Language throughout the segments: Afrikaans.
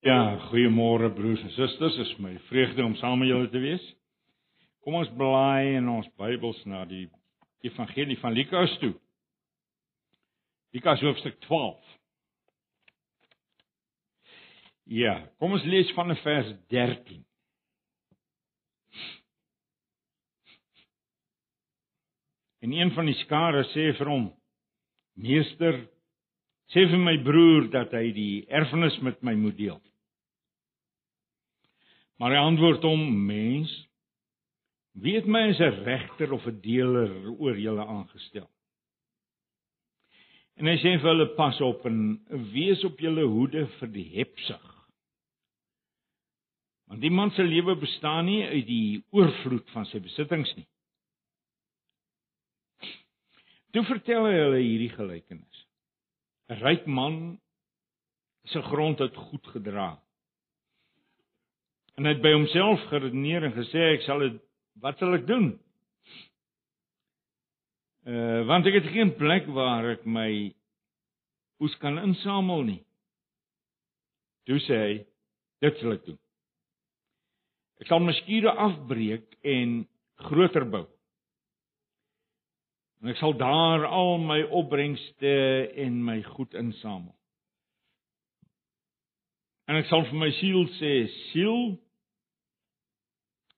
Ja, goeiemôre broers en susters. Dit is my vreugde om saam met julle te wees. Kom ons blaai in ons Bybels na die Evangelie van Lukas toe. Lukas hoofstuk 12. Ja, kom ons lees van vers 13. En een van die skare sê vir hom: Meester, sê vir my broer dat hy die erfenis met my moet deel. Maar hy antwoord hom: Mens, wie het my as 'n regter of 'n deler oor julle aangestel? En hy sê vir hulle: Pas op en wees op julle hoede vir die hepsig. Want die man se lewe bestaan nie uit die oorvloed van sy besittings nie. Toe vertel hy hulle hierdie gelykenis. 'n Ryk man se grond het goed gedra. En hy het by homself geredeneer en gesê ek sal dit wat sal ek doen? Uh want ek het geen plek waar ek my oes kan insamel nie. Toe sê hy dit sal ek doen. Ek sal my skure afbreek en groter bou. En ek sal daar al my opbrengste en my goed insamel. En ek sal vir my siel sê, siel,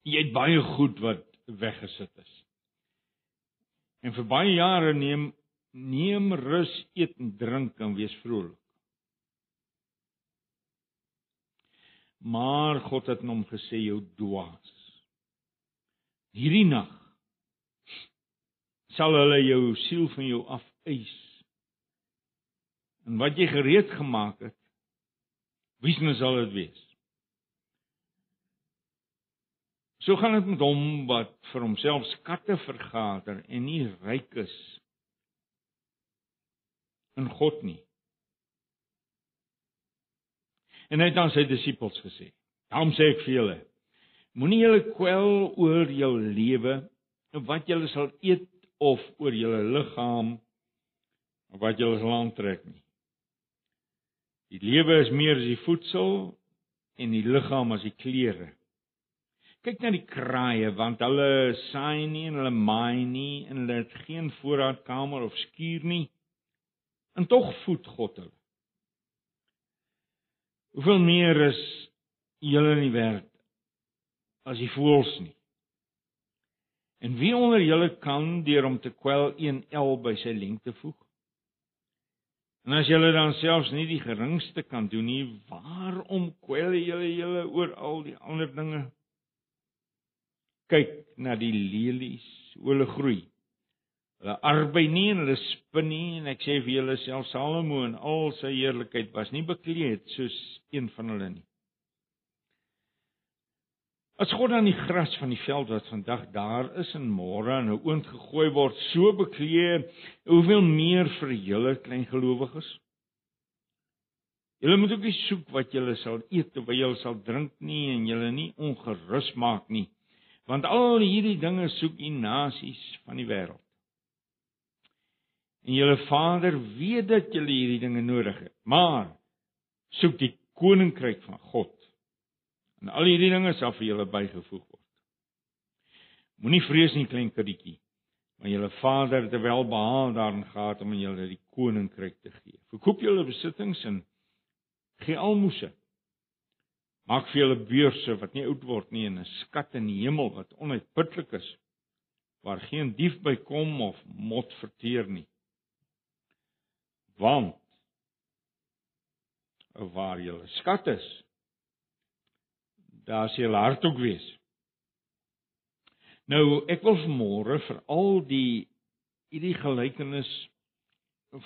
jy het baie goed wat weggesit is. En vir baie jare neem neem rus, eet en drink en wees vrolik. Maar God het hom gesê jou dwaas. Hierdie nag sal hulle jou siel van jou afeis. En wat jy gereed gemaak het, wie sal dit wees? So gaan dit met hom wat vir homself skatte vergader en nie ryk is in God nie. En hy het aan sy disippels gesê: "Daarom sê ek vir julle, moenie julle kwel oor jou lewe en wat julle sal eet of oor julle liggaam wat julle sal aantrek nie. Die lewe is meer as die voedsel en die liggaam as die klere." Kyk na die kraaie want hulle saai nie en hulle maai nie en hulle het geen voorraadkamer of skuur nie. En tog voed God hulle. Hoeveel meer is julle nie werd as die voëls nie? En wie onder julle kan deur om te kwel een el by sy lengte voeg? En as julle dan selfs nie die geringste kan doen nie, waarom kwel julle julle oor al die ander dinge? kyk na die lelies, hoe hulle groei. Hulle arbei nie en hulle spin nie en ek sê vir julle self Salomo in al sy heerlikheid was nie bekleed soos een van hulle nie. As God dan die gras van die veld wat vandag daar is en môre in 'n oond gegooi word, so bekleed, hoeveel meer vir julle klein gelowiges? Julle moet ook nie soek wat julle sal eet of wat julle sal drink nie en julle nie ongerus maak nie want al hierdie dinge soek u nasies van die wêreld. En julle Vader weet dat julle hierdie dinge nodig het. Maar soek die koninkryk van God. En al hierdie dinge sal vir julle bygevoeg word. Moenie vrees nie klein kindertjie, want julle Vader het wel behaal daarin gehad om aan julle die koninkryk te gee. Verkoop julle besittings en gee almoses Maak vir julle beurse wat nie oud word nie en 'n skat in die hemel wat onuitputlik is waar geen dief by kom of mot verteer nie. Want waar julle skat is, daar sal julle hart ook wees. Nou, ek wil vanmôre vir al die hierdie gelykenis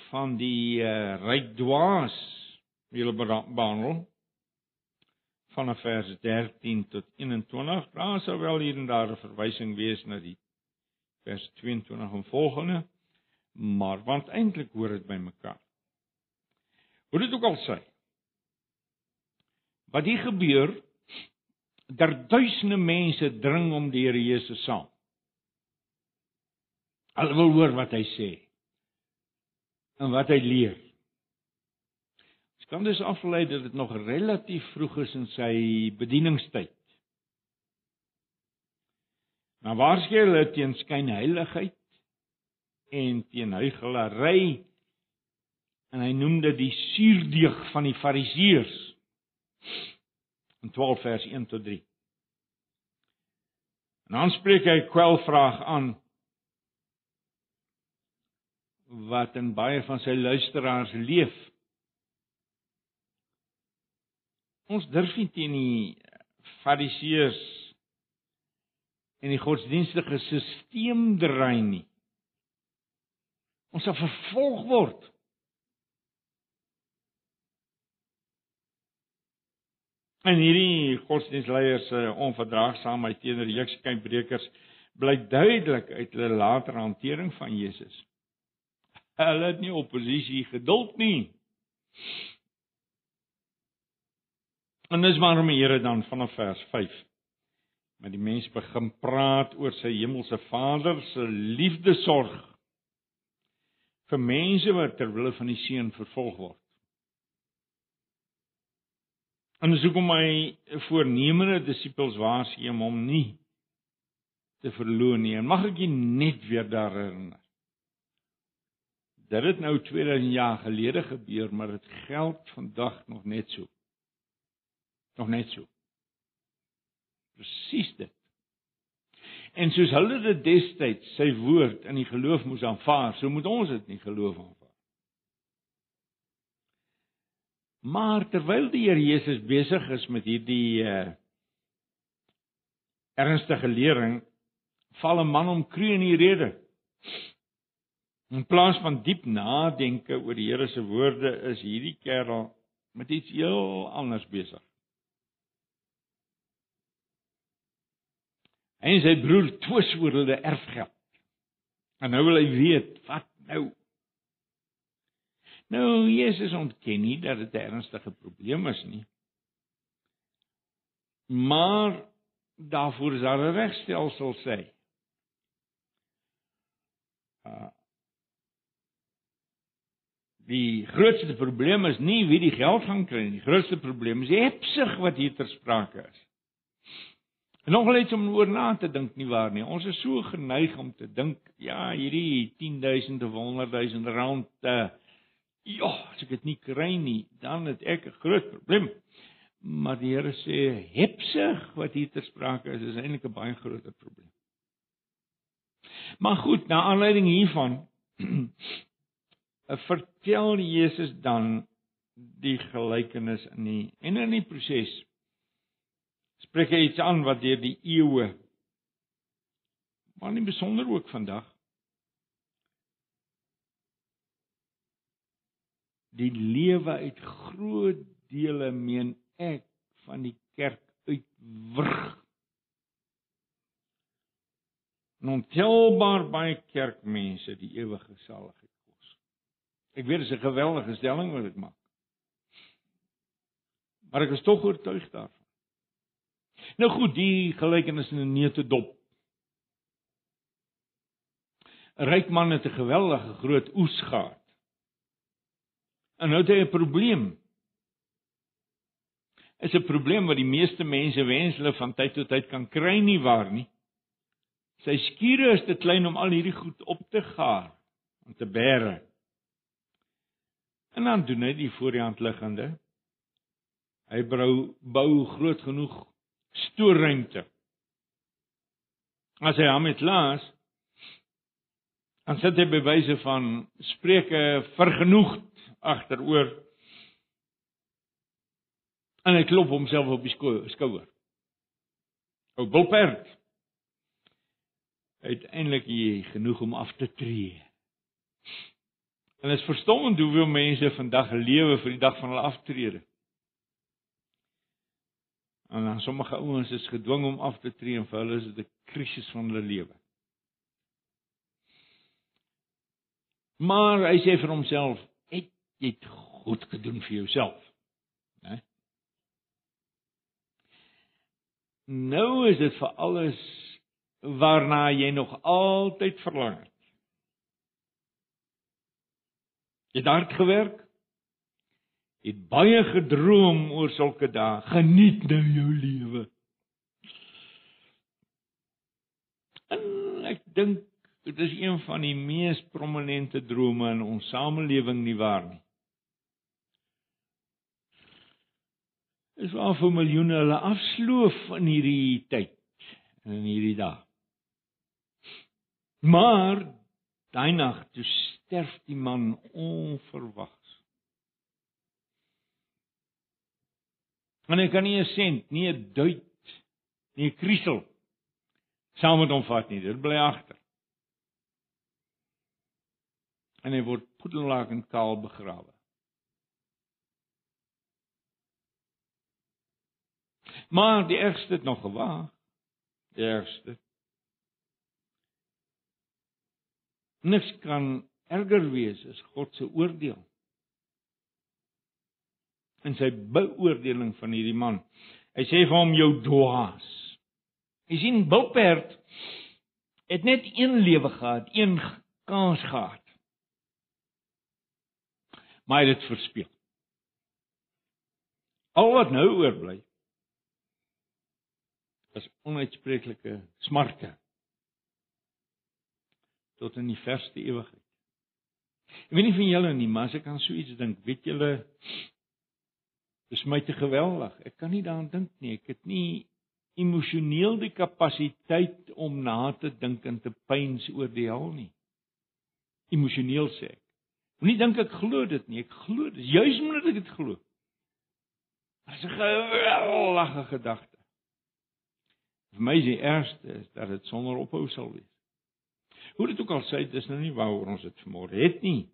van die uh, ryk dwaas julle behandel vanaf vers 13 tot 21. Daar sou wel hier en daar 'n verwysing wees na die vers 22 en volgende, maar want eintlik hoor dit by mekaar. Hoe dit ook al sê. Wat hier gebeur, daar duisende mense dring om die Here Jesus saam. Hulle wil hoor wat hy sê en wat hy leer Ons kan dus aflei dat dit nog relatief vroeg is in sy bedieningstyd. Maar waarskynlik hulle teen skynheiligheid en teen huigelary en hy noem dit die suurdeeg van die fariseërs in 12 vers 1 tot 3. En dan spreek hy kwelvraag aan wat in baie van sy luisteraars leef. Ons durf nie teen die fariseërs en die godsdienstige stelsel dreig nie. Ons sal vervolg word. En hierdie godsdienstleiers se onverdraagsaamheid teenoor jeukskeynbrekers blyk duidelik uit hulle latere hantering van Jesus. Hulle het nie oppositie geduld nie. En dis waarom die Here dan vanaf vers 5 met die mens begin praat oor sy hemelse Vader se liefdesorg vir mense wat ter wille van die seun vervolg word. En dis hoekom my voornemende disippels waarsku om hom nie te verloon nie. En mag ek jy net weer daaraan herinner. Dit het nou 2000 jaar gelede gebeur, maar dit geld vandag nog net so. Nog net so. Presies dit. En soos hulle dit destyds sy woord in die geloof moes aanvaar, so moet ons dit nie geloof aanvaar. Maar terwyl die Here Jesus besig is met hierdie uh ernstige lering, val 'n man om kreun in die rede. In plaas van diep nadenke oor die Here se woorde, is hierdie kerel met iets heel anders besig. Hy en sy broer twis oor hulle erfgeld. En nou wil hy weet, wat nou? Nou Jesus ontken nie dat dit 'n ernstige probleem is nie. Maar daarvoor is daar 'n regstelsel sê. Uh Die grootste probleem is nie wie die geld gaan kry nie. Die grootste probleem is die hebsig wat hier ter sprake is. En nog net om oor na te dink nie waar nie. Ons is so geneig om te dink, ja, hierdie 10000 of 100000 rand uh ja, as ek dit nie kry nie, dan het ek 'n groot probleem. Maar die Here sê hebsig wat hier ter sprake is, is eintlik 'n baie groter probleem. Maar goed, na aanleiding hiervan vertel Jesus dan die gelykenis in die en in die proses spreek hy iets aan wat deur die eeue maar nie besonder ook vandag die lewe uit groot dele meen ek van die kerk uitwrig. Ontelbaar baie kerkmense die ewige saligheid kos. Ek weet dit is 'n geweldige stelling wat ek maak. Maar ek is tog oortuig daarvan. Nou goed, die gelykenis in 'n neutedop. 'n Ryk man het 'n geweldige groot oes gehad. En nou het hy 'n probleem. Is 'n probleem wat die meeste mense wens hulle van tyd tot tyd kan kry nie waar nie. Sy skure is te klein om al hierdie goed op te gaar om te bære. En dan doen hy die voor die hand liggende. Hy bou bou groot genoeg stoorruimte. As hy hom het laas dan sit hy bewyse van spreuke vergenoegd agteroor. En hy klop homself op die skouer. Ou bulperd. Uiteindelik hy genoeg om af te tree. En is verstommend hoeveel mense vandag lewe vir die dag van hulle aftrede. En dan sommige ouens is gedwing om af te tree en vir hulle is dit 'n krisis van hulle lewe. Maar hy sê vir homself, jy het goed gedoen vir jouself. Né? Nou is dit vir alles waarna jy nog altyd verlang het. Jy het hard gewerk. het baie gedroom oor sulke dae. Geniet nou jou lewe. En ek dink dit is een van die mees prominente drome in ons samelewing nie waar nie. Is waar vir miljoene hulle afsloof in hierdie tyd en in hierdie dag. Maar daai nag toe sterf die man onverwags. En hy kan nie 'n sent, nie 'n duit, nie 'n kriesel saam met hom vat nie. Dit bly agter. En hy word poedelak en kaal begrawe. Maar die ergste het nog gewaag. Die ergste Niks kan erger wees as God se oordeel. En sy beoordeling van hierdie man. Hy sê vir hom jou dwaas. Jy sien Bilperd het net een lewe gehad, een kans gehad. Maar hy het dit verspeel. Al wat nou oorbly is onuitspreeklike smarte tot in die verste ewigheid. Ek weet nie van julle nie, maar as ek aan so iets dink, weet julle dis my te geweldig. Ek kan nie daaraan dink nie. Ek het nie emosioneel die kapasiteit om na te dink en te pyns oor die hel nie. Emosioneel sê ek. Moenie dink ek glo dit nie. Ek glo dit. Juis omdat ek dit glo. Dit is 'n geweldige gedagte. Vir my is die ergste is dat dit sonder ophou sal wees. Hoe dit ook al sê, dis nou nie waaroor ons dit vanmôre het nie.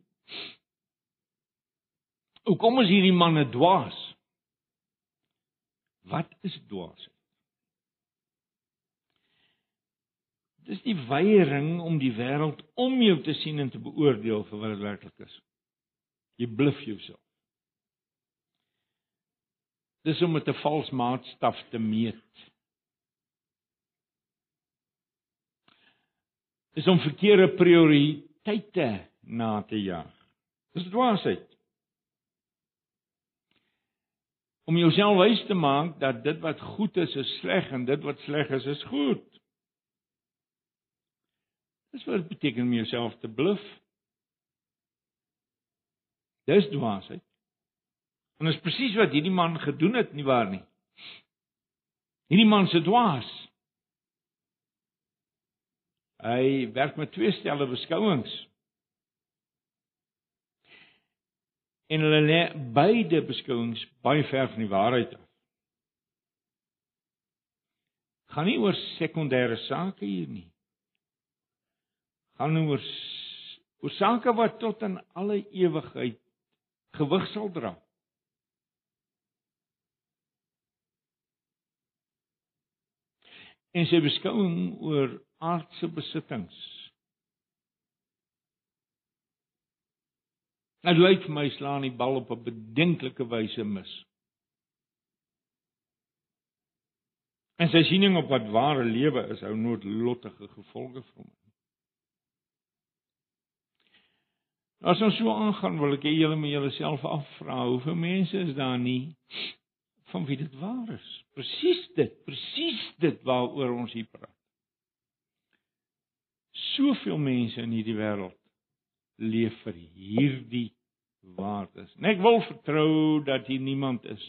Hoe kom ons hierdie manne dwaas? Wat is dwaas? Dis die weiering om die wêreld om jou te sien en te beoordeel vir wat dit werklik is. Jy bluf jouself. Dis om met 'n vals maatstaf te meet. Is om verkeerde prioriteite na te jag. Dis dwaasheid. Om jouself wys te maak dat dit wat goed is is sleg en dit wat sleg is is goed. Dis wat dit beteken om jouself te bluf. Dis dwaasheid. En dit is presies wat hierdie man gedoen het nie waar nie. Hierdie man se dwaas. Hy werk met twee stelle beskouings. En hulle lê beide beskouings baie ver van die waarheid af. Gaan nie oor sekondêre sake hier nie. Gaan oor oor sake wat tot in alle ewigheid gewig sal dra. En sy beskouing oor aardse besittings. Dit lyk vir my slaan die bal op 'n bedenklike wyse mis. En sy siening op wat ware lewe is, hou noodlottige gevolge vir hom. As ons so aangaan, wil ek hê julle moet julleself afvra, hoeveel mense is daar nie van wie dit waar is? Presies dit, presies dit waaroor ons hier praat soveel mense in hierdie wêreld leef vir hierdie waardes. En ek wil vertrou dat hier niemand is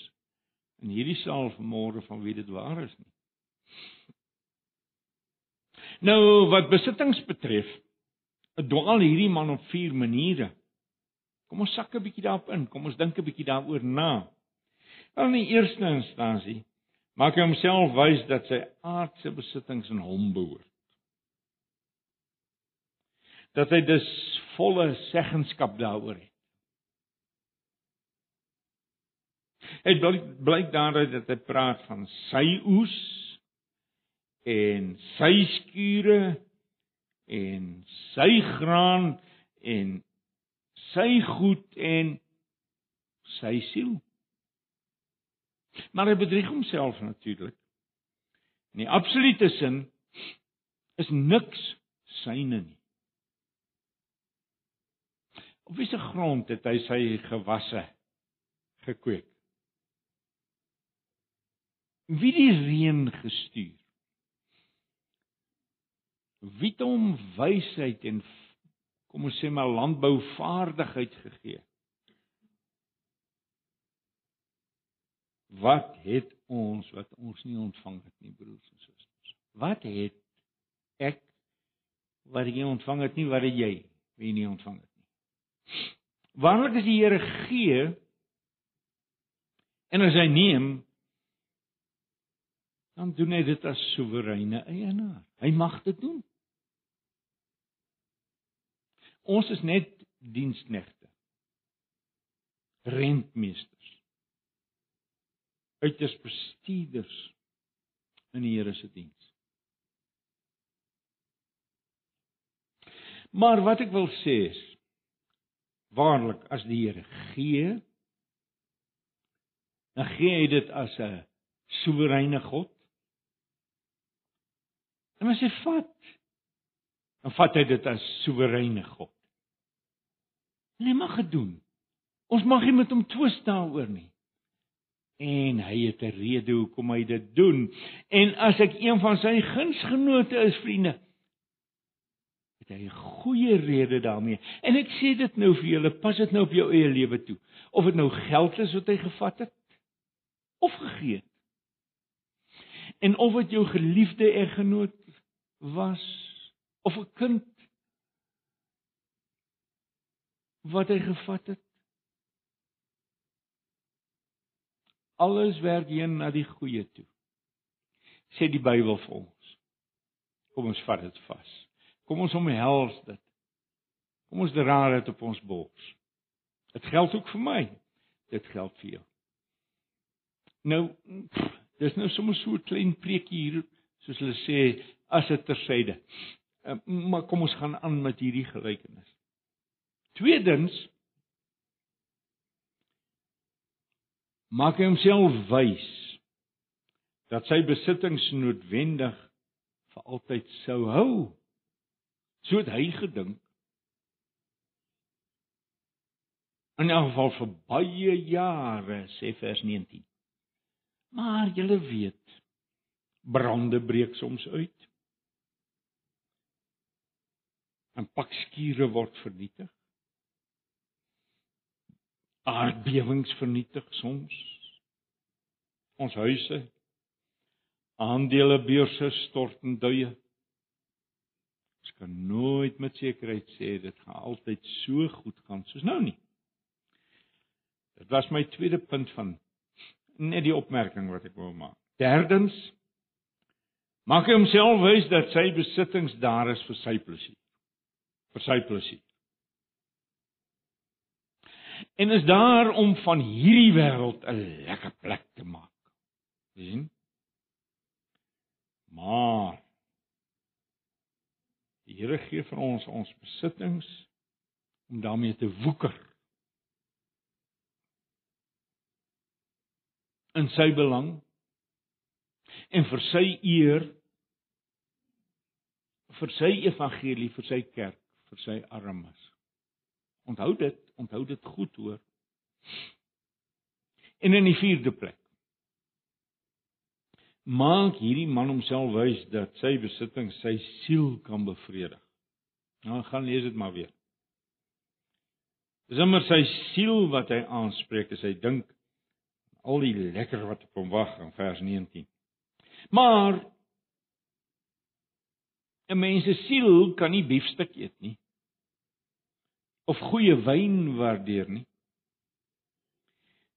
in hierdie saal vanmôre van wie dit waar is nie. Nou wat besittings betref, dwaal hierdie man op vier maniere. Kom ons sak 'n bietjie daarop in. Kom ons dink 'n bietjie daaroor na. Wel in die eerste instansie maak hy homself wys dat sy aardse besittings aan hom behoort dat hy dus volle seggenskap daaroor het. Dit blyk daaruit dat hy praat van sy oes en sy skure en sy graan en sy goed en sy siel. Maar hy bedrieg homself natuurlik. In die absolute sin is niks syne nie. Op wiese grond het hy sy gewasse gekweek. Wie die reën gestuur? Wie het hom wysheid en kom ons sê maar landbouvaardigheid gegee? Wat het ons wat ons nie ontvang het nie broers en susters? Wat het ek wat jy ontvang het nie wat het jy wie nie ontvang het? Waarlik as die Here gee en as hy neem dan doen hy dit as soewereine eienaar. Hy mag dit doen. Ons is net diensknegte. Rentmeesters. Uiters bestuurders in die Here se diens. Maar wat ek wil sê is waarlik as die Here gee, dan gee hy dit as 'n soewereine God. En as hy vat, dan vat hy dit as soewereine God. En hy mag dit doen. Ons mag nie met hom twis daaroor nie. En hy het 'n rede hoekom hy dit doen. En as ek een van sy gunsgenote is, vriende, het hy 'n goeie rede daarmee. En ek sê dit nou vir julle, pas dit nou op jou eie lewe toe. Of dit nou geld is wat hy gevat het of gegee het. En of dit jou geliefde eggenoot was of 'n kind wat hy gevat het. Alles werk heen na die goeie toe. Sê die Bybel vir ons. Kom ons vat dit vas. Kom ons omhels dit. Kom ons dra dit op ons bors. Dit geld ook vir my. Dit geld vir jou. Nou, dis nou sommer so 'n klein preekie hier, soos hulle sê, as dit tersyde. Ehm, maar kom ons gaan aan met hierdie gelykenis. Tweedens maak hy homself wys dat sy besittings noodwendig vir altyd sou hou. So het hy gedink. In 'n geval vir baie jare, sê vers 19. Maar julle weet, brande breek soms uit. En pakskure word vernietig. Aardbewings vernietig soms ons huise. Aandelebeurse stort in duie. Ons kan nooit met sekerheid sê dit gaan altyd so goed gaan soos nou nie. Dit was my tweede punt van net die opmerking wat ek wou maak. Derdens maak hy homself wys dat sy besittings daar is vir sy plesier. vir sy plesier. En is daar om van hierdie wêreld 'n lekker plek te maak. sien? Maar Die Here gee vir ons ons besittings om daarmee te woeker. In sy belang en vir sy eer vir sy evangelie, vir sy kerk, vir sy armes. Onthou dit, onthou dit goed hoor. En in die vierde plek maak hierdie man homself wys dat sy besitting sy siel kan bevredig. Nou gaan lees dit maar weer. Dis immer sy siel wat hy aanspreek as hy dink al die lekker wat op hom wag in vers 19. Maar 'n mens se siel kan nie biefstuk eet nie of goeie wyn waardeer nie.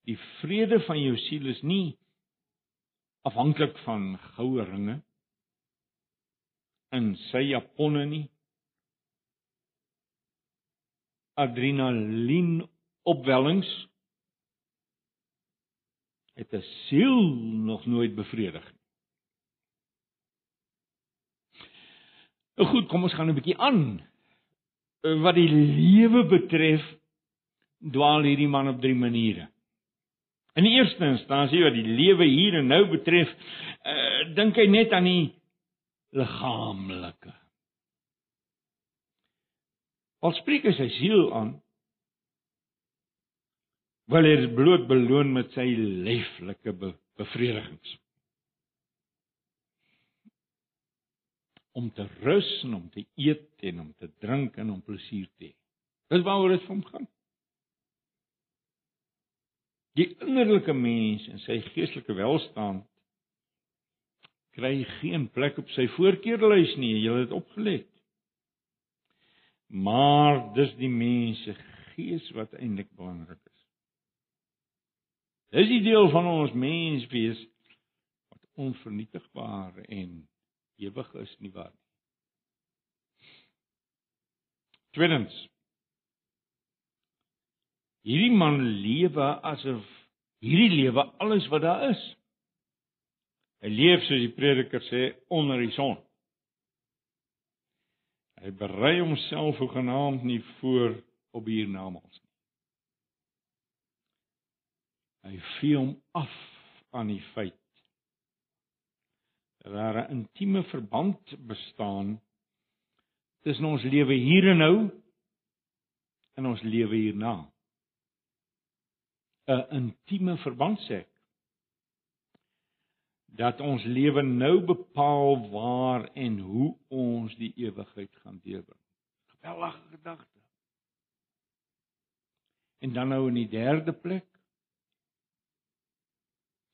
Die vrede van jou siel is nie afhanklik van goue ringe in sy japonne nie adrenalien opwellings het 'n siel nog nooit bevredig nie. Nou goed, kom ons gaan 'n bietjie aan. Wat die lewe betref, dwaal hierdie man op drie maniere. In die eerste instansie wat die lewe hier en nou betref, uh, dink hy net aan die liggaamlike. Al spreek hy sy siel aan, wil hy bloot beloon met sy leeflike be bevredigings. Om te rus en om te eet en om te drink en om plesier te hê. Dis waaroor dit vir hom gaan. Die innerlike mens en sy geestelike welstand kry geen plek op sy voorkeurlys nie, jy het dit opgelet. Maar dis die mens se gees wat eintlik belangrik is. Dis die deel van ons menswees wat onvernietigbaar en ewig is nie waar nie. Tweedens Hierdie man lewe asof hierdie lewe alles wat daar is. Hy leef soos die prediker sê onder die son. Hy berei homself hoegenaamd nie voor op hiernamaals nie. Hy vee hom af aan die feit dat daar 'n intieme verband bestaan tussen ons lewe hier en nou en ons lewe hierna. 'n intieme verband sê dat ons lewe nou bepaal waar en hoe ons die ewigheid gaan deurbring. Geweldige gedagte. En dan nou in die derde plek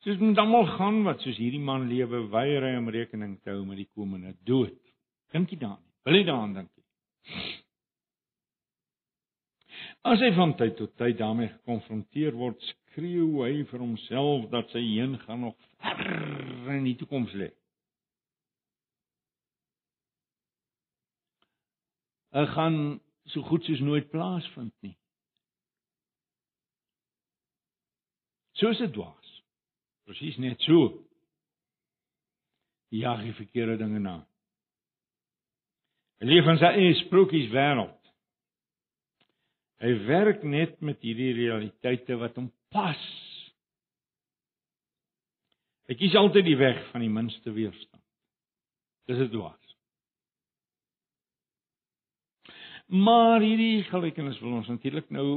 Soos moet almal gaan wat soos hierdie man lewe weier hy om rekening te hou met die komende dood. Dink jy daaraan? Wil jy daaraan dink? As hy van tyd tot tyd daarmee gekonfronteer word, skreeu hy vir homself dat sy heen gaan nog ver in die toekoms lê. Hy gaan so goed soos nooit plaasvind nie. Soos dit was. Presies net so. Ja, hy verkeerde dinge na. Hy leef in sy eie sprokies wêreld. Hy werk net met hierdie realiteite wat hom pas. Hy kies altyd die weg van die minste weerstand. Dis dit dwaas. Maar hierdie gelykenis wil ons natuurlik nou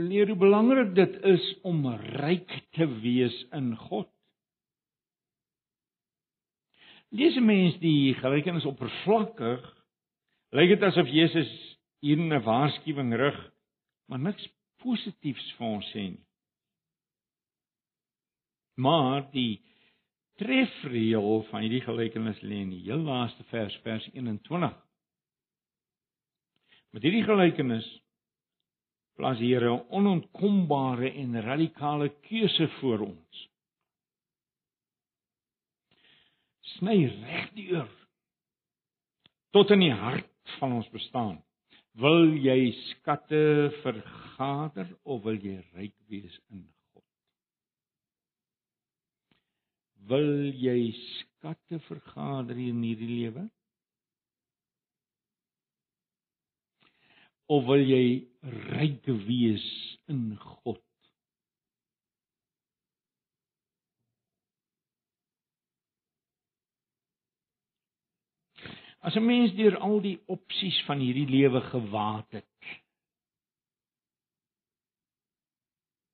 leer hoe belangrik dit is om ryk te wees in God. Lees 'n mens die gelykenis oppervlakkig, lyk dit asof Jesus hier 'n waarskuwing rig, maar niks positiefs vir ons sê nie. Maar die trefreël van hierdie gelykenis lê in die heel laaste vers, vers 21. Met hierdie gelykenis plaas die Here 'n onontkombare en radikale keuse voor ons. Sny reg die oor tot in die hart van ons bestaan. Wil jy skatte vergader of wil jy ryk wees in God? Wil jy skatte vergader in hierdie lewe? of wil jy ryk wees in God? As 'n mens deur al die opsies van hierdie lewe gewaat het,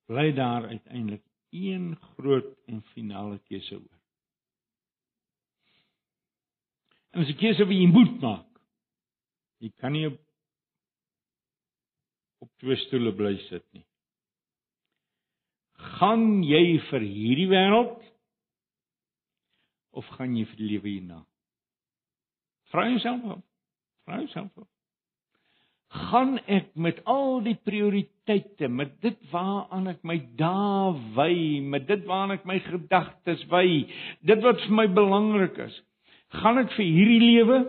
bly daar uiteindelik een groot en finale keuse oor. En as 'n keuse wat jy moet maak, jy kan nie op twee stoele bly sit nie. Gaan jy vir hierdie wêreld of gaan jy vir die lewe hierna? Vra jouself af. Vra jouself af. Gaan ek met al die prioriteite, met dit waaraan ek my dae wy, met dit waaraan ek my gedagtes wy, dit wat vir my belangrik is, gaan ek vir hierdie lewe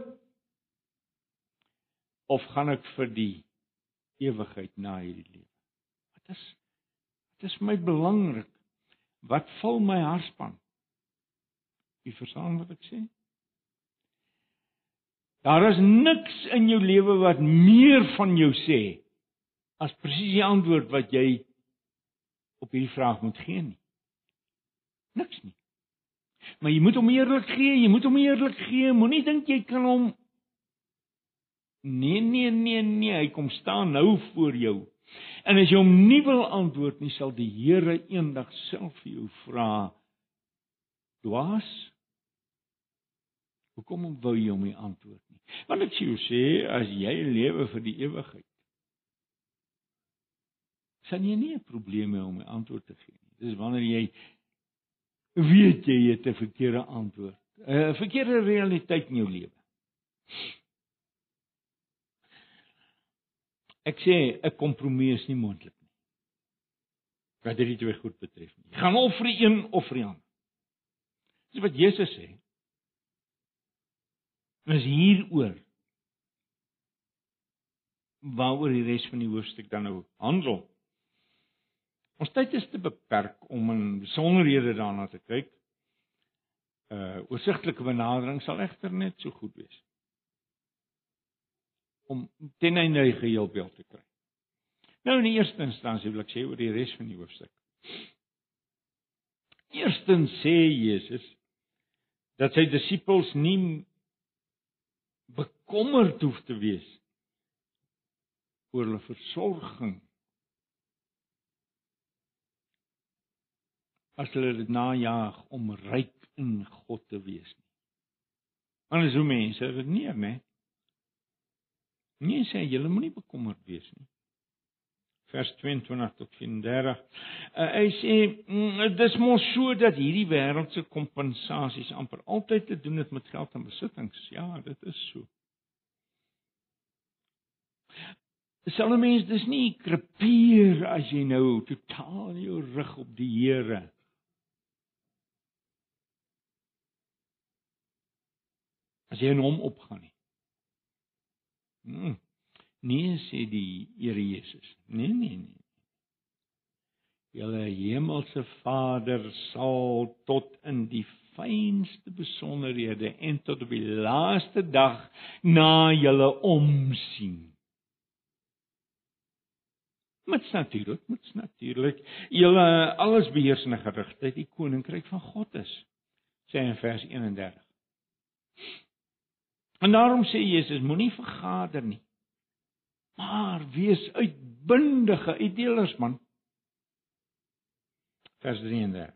of gaan ek vir die ewigheid na hierdie lewe. Wat is wat is my belangrik? Wat vul my hartspan? Jy verstaan wat ek sê? Daar is niks in jou lewe wat meer van jou sê as presies die antwoord wat jy op hierdie vraag moet gee nie. Niks nie. Maar jy moet hom eerlik gee, jy moet hom eerlik gee. Moenie dink jy kan hom Nee nee nee nee, hy kom staan nou voor jou. En as jy hom nie wil antwoord nie, sal die Here eendag self vir jou vra: "Dwaas, hoekom wou jy hom nie antwoord nie?" Want ek sê sê as jy lewe vir die ewigheid, sal jy nie 'n probleem hê om 'n antwoord te gee nie. Dis wanneer jy weet jy het 'n verkeerde antwoord, 'n verkeerde realiteit in jou lewe. Ek sê 'n kompromie is nie moontlik nie. Wat dit twee goed betref nie. Jy gaan of vir die een of vir die ander. Dis wat Jesus sê. Is hieroor waaroor die res van die hoofstuk dan nou handel. Ons tyd is te beperk om in besonderhede daarna te kyk. Uh oorsigtelike benadering sal egter net so goed wees om ten einde geheel beeld te kry. Nou in die eerste instansie wil ek sê oor die res van die hoofstuk. Eerstens sê Jesus dat sy disippels nie bekommerd hoef te wees oor hulle versorging as hulle dit najag om ryk in God te wees nie. Anders hoe mense dit nie, né? Nee sê julle moenie bekommerd wees nie. Vers 22 tot 34. Uh, hy sê mm, dis mos so dat hierdie wêreldse kompensasies amper altyd te doen het met geld en besittings. Ja, dit is so. 'n mens dis nie krepeer as jy nou totaal jou rug op die Here as jy in hom opgaan nie. Hmm. Nee sê die Here Jesus. Nee nee nee. Julle hemelse Vader sal tot in die fynste besonderhede en tot op die laaste dag na julle omsien. Met natuurlik, met natuurlik, julle alles beheersende gerigtheid, die koninkryk van God is. Sê in vers 31. En daarom sê Jesus, moenie vergader nie. Maar wees uitbundige uitdelers man. Vers 33.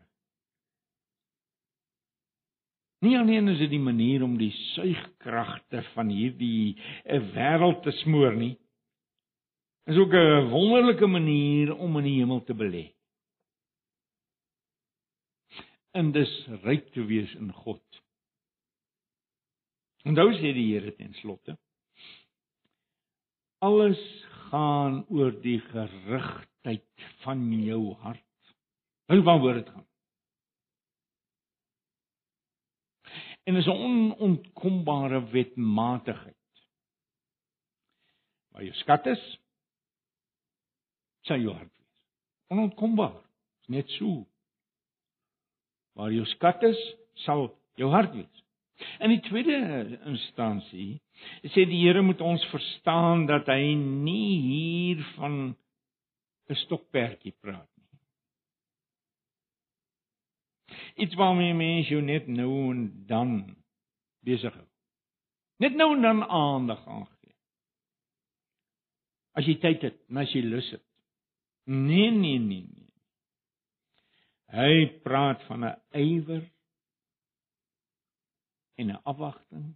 Nie alleen is dit die manier om die suigkragte van hierdie eh, wêreld te smoor nie. Is ook 'n wonderlike manier om in die hemel te belê. En dis ryk te wees in God. Onthou sê die Here ten slotte alles gaan oor die gerigtheid van jou hart. Hoe van woord dit gaan. En is 'n onontkombare wetmatigheid. Waar jou skat is, sal jou hart wees. Onontkombaar. Is net so. Waar jou skat is, sal jou hart wees. In die tweede instansie sê die Here moet ons verstaan dat hy nie hier van 'n stokperdjie praat nie. Iets waarmee mens jou net nou en dan besig hou. Net nou en dan aandag aangee. As jy tyd het, as jy lus het. Nee, nee, nee, nee. Hy praat van 'n ywer en 'n afwagting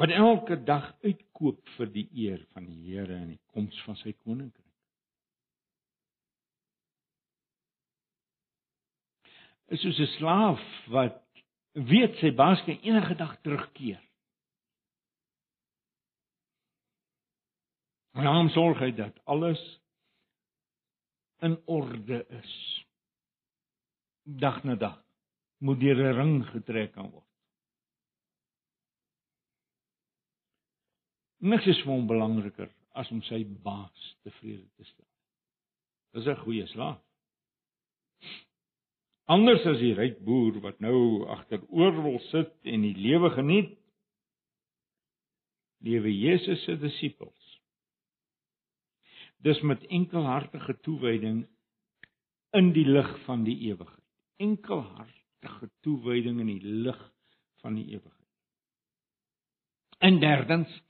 wat elke dag uitkoop vir die eer van die Here en die koms van sy koninkryk. Is soos 'n slaaf wat weet sy baas kan enige dag terugkeer. En hom sorg hy dat alles in orde is. Dag na dag moet deur 'n ring getrek kan word. Niks is vir hom belangriker as om sy baas tevrede te stel. Dis 'n goeie slaaf. Anders as die ryk boer wat nou agteroorwel sit en die lewe geniet, lewe Jesus se disippels. Dis met enkelhartige toewyding in die lig van die ewigheid. Enkelhart regte toewyding in die lig van die ewigheid. En derdens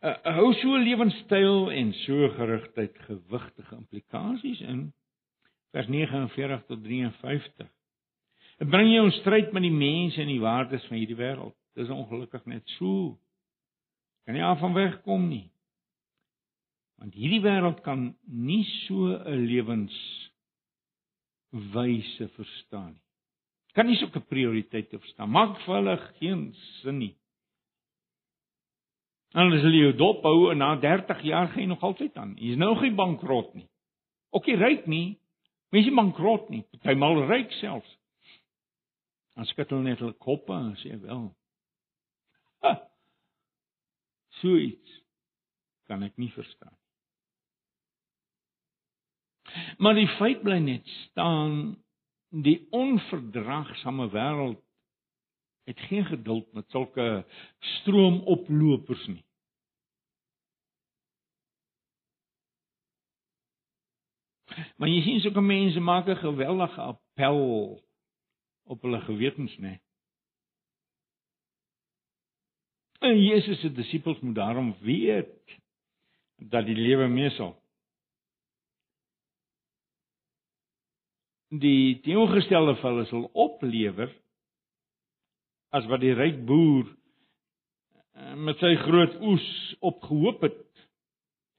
Uh, hou so 'n lewenstyl en so gerigtheid gewigtige implikasies in vers 49 tot 53. Dit bring jou in stryd met die mense en die waardes van hierdie wêreld. Dis ongelukkig net so. Kan nie af van wegkom nie. Want hierdie wêreld kan nie so 'n lewenswyse verstaan nie. Kan nie sulke prioriteite verstaan. Maak vir hulle geen sin nie. En as hulle jou dop hou en na 30 jaar gaan jy nog altyd aan. Jy's nou geen bankrot nie. Ook nie ryk nie. Mense bankrot nie. Partymal ryk selfs. Dan skud hulle net hulle koppe en sê wel. Ha, so iets kan ek nie verstaan. Maar die feit bly net staan die onverdraagsame wêreld het geen geduld met sulke stroomoplopers nie. Maar jy sien sulke mense maak 'n geweldige appel op hulle gewetens, né? En Jesus se disippels moet daarom weet dat die lewe meesal die teenoorgestelde vir hulle sal oplewer as wat die ryk boer eh, met sy groot oes opgehoop het.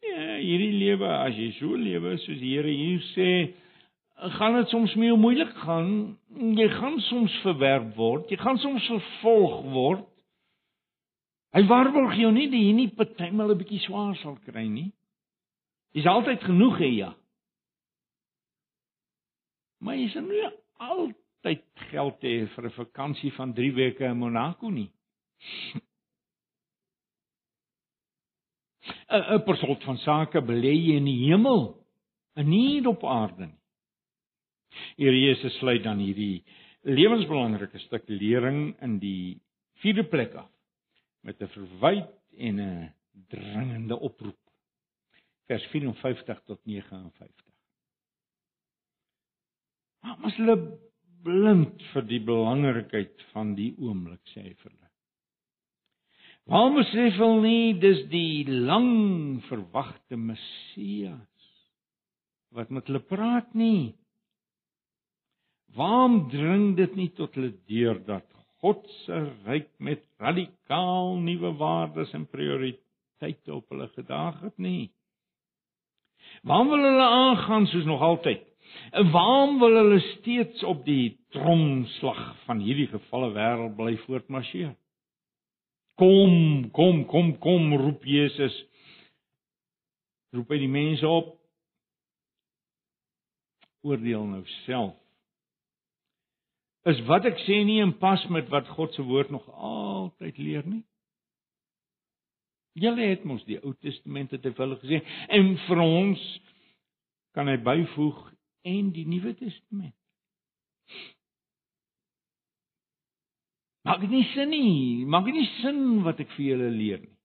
Ja, hierdie lewe, as jy so lewe soos die Here hier sê, gaan dit soms mee moeilik gaan. Jy gaan soms verwerp word, jy gaan soms vervolg word. Hy waarborg jou nie dat jy nie partymal 'n bietjie swaar sal kry nie. Dis altyd genoeg hê ja. Maar jy sien nie altyd geld hê vir 'n vakansie van 3 weke in Monaco nie. 'n 'n persoon van sake belê jy in die hemel nie op aarde nie. Here Jesus sluit dan hierdie lewensbelangrike stuk lering in die vierde plek af met 'n verwyd en 'n dringende oproep. Vers 54 tot 59. Maar mos hulle blind vir die belangrikheid van die oomblik sê hy vir hulle. Waarom sê hulle nie dis die lang verwagte Messias wat met hulle praat nie? Waarom dring dit nie tot hulle deur dat God se ryk met radikaal nuwe waardes en prioriteite op hulle gedaag het nie? Waarom wil hulle aangaan soos nog altyd? Waarom wil hulle steeds op die tromslag van hierdie gevalle wêreld bly voortmarseer? Kom, kom, kom, kom roep Jesus. Roep hy die mense op. Oordeel nou self. Is wat ek sê nie in pas met wat God se woord nog altyd leer nie? Julle het mos die Ou Testament te veel gesê en vir ons kan hy byvoeg en die Nuwe Testament. Maak dit nie sin nie. Maak dit nie sin wat ek vir julle leer nie.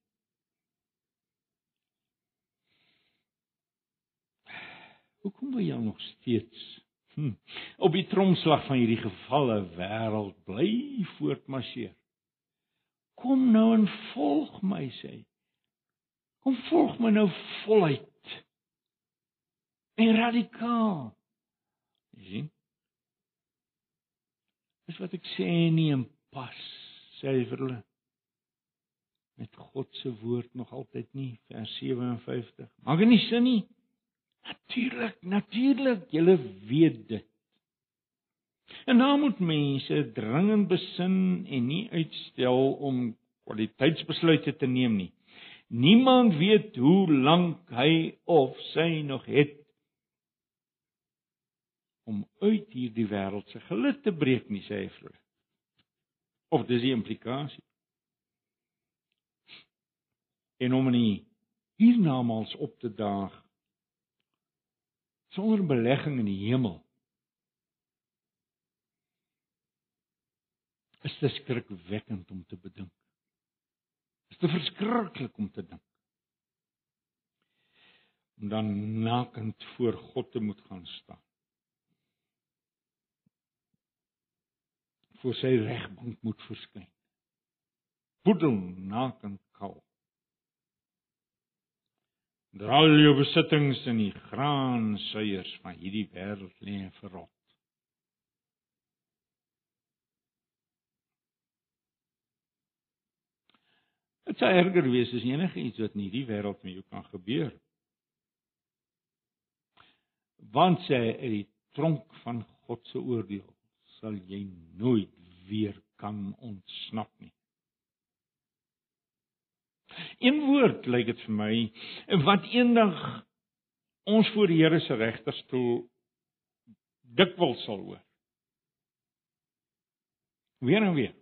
Hoekom wil jy nog steeds hm, op die tromslag van hierdie gevalle wêreld bly voortmarseer? Kom nou en volg my sê. Kom volg my nou voluit. En radikaal. Sien? Dis wat ek sê nie in pas, sê hy vir hulle. Met God se woord nog altyd nie, vers 57. Maak dit nie sin nie. Natuurlik, natuurlik, julle weet dit. En nou moet mense dringend besin en nie uitstel om kwaliteitsbesluite te neem nie. Niemand weet hoe lank hy of sy nog het om uit hierdie wêreld se gelid te breek nie, sê hy hulle. Of dis die implikasie. En om nie hiernamaals op te daag sonder belegging in die hemel. Is dit skrikwekkend om te bedink. Is dit verskriklik om te dink. Om dan nakend voor God te moet gaan staan. Voor sy regbank moet verskyn. Poedel nakend kal. Dat al jou besittings in die graansuiers van hierdie wêreld lê en verrot. Dit sou erger wees as enige iets wat in hierdie wêreld met jou kan gebeur. Want sê uit die tronk van God se oordeel sal jy nooit weer kan ontsnap nie. Een woord lyk dit vir my wat eendag ons voor die Here se regterstoel dikwels sal hoor. Weer en weer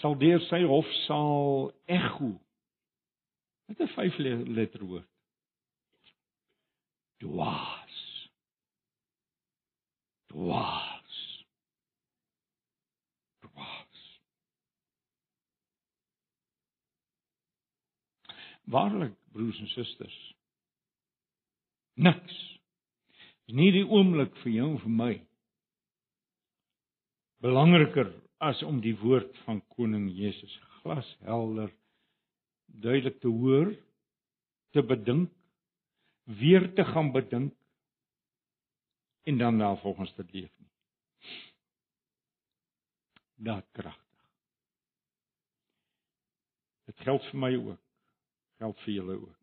sal deur sy hofsaal ekho. Met 'n vyf letter woord. Dwaas. Dwaas. Dwaas. Waarlik broers en susters. Niks. Dis nie die oomblik vir jou en vir my. Belangriker as om die woord van koning Jesus glashelder duidelik te hoor, te bedink, weer te gaan bedink en dan daarvolgens te leef nie. Daad kragtig. Dit geld vir my ook. Geld vir julle ook.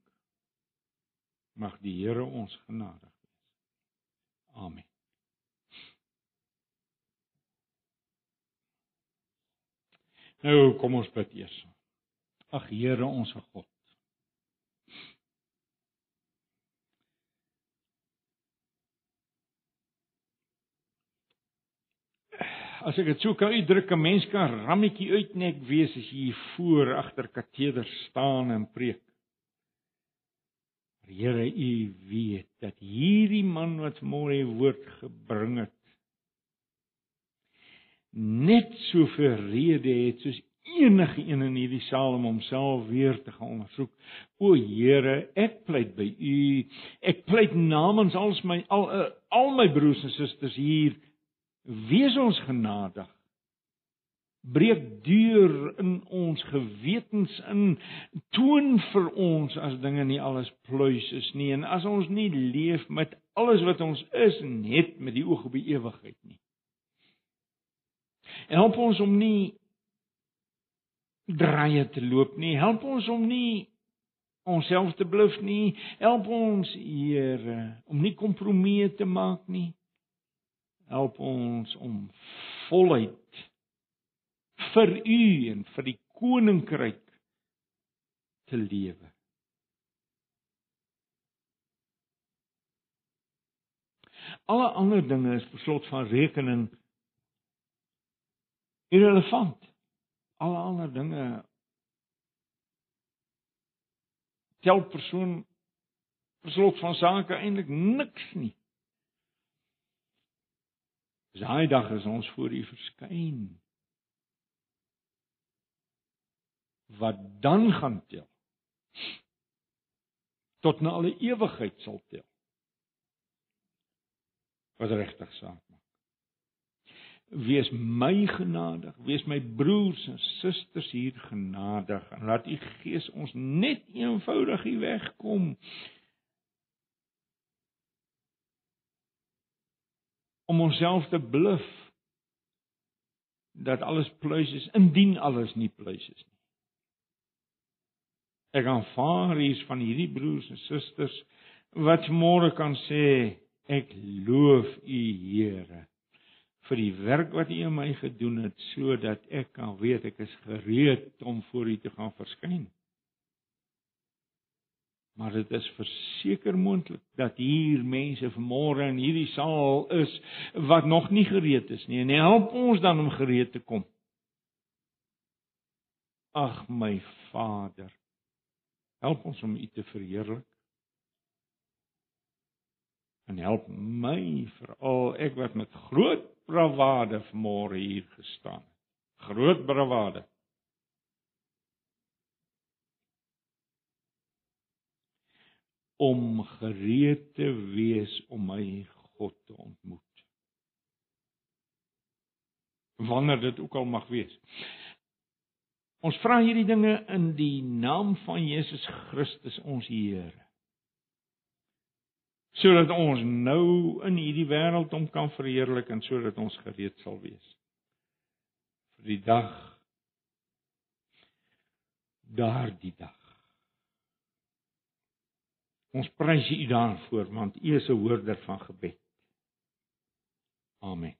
Mag die Here ons genadig wees. Amen. Nou kom ons bid eers. Ag Here ons God. As ek dit sou kan uitdruk, 'n mens kan rammetjie uitnek wees as jy voor agter kateder staan en preek. Maar Here, U weet dat hierdie man wat môre woord gebring het, net soveel rede het soos enige een in hierdie saal om homself weer te gaan ondersoek. O Here, ek pleit by U. Ek pleit namens al my al uh, al my broers en susters hier. Wees ons genadig. Breek deur in ons gewetens in. Toon vir ons as dinge nie alles pluis is nie en as ons nie leef met alles wat ons is net met die oog op die ewigheid nie. En help ons om nie draaie te loop nie. Help ons om nie onsself te bluf nie. Help ons, Here, om nie kompromieë te maak nie. Help ons om voluit vir U en vir die koninkryk te lewe. Alle ander dinge is beslot van rekening irrelevant. Alle ander dinge tel persoon verslot van sake eintlik niks nie. Daai dag is ons voor U verskyn. Wat dan gaan tel? Tot na alle ewigheid sal tel. Wat regtig saak wees my genadig, wees my broers en susters hier genadig en laat u gees ons net eenvoudig hier wegkom. Om onsself te bluf dat alles pluis is indien alles nie pluis is nie. Ek aanvaar hier van hierdie broers en susters wat môre kan sê ek loof u Here vir die werk wat U in my gedoen het sodat ek kan weet ek is gereed om voor U te gaan verskyn. Maar dit is verseker moontlik dat hier mense vanmôre in hierdie saal is wat nog nie gereed is nie en help ons dan om gereed te kom. Ag my Vader, help ons om U te verheerlik. En help my veral ek wat met groot bravade vanmôre hier gestaan. Groot bravade. Om gereed te wees om my God te ontmoet. Wanneer dit ook al mag wees. Ons vra hierdie dinge in die naam van Jesus Christus ons Here. Sodat ons nou in hierdie wêreld hom kan verheerlik en sodat ons gereed sal wees vir die dag daardie dag. Ons prys U daarvoor want U is 'n hoorder van gebed. Amen.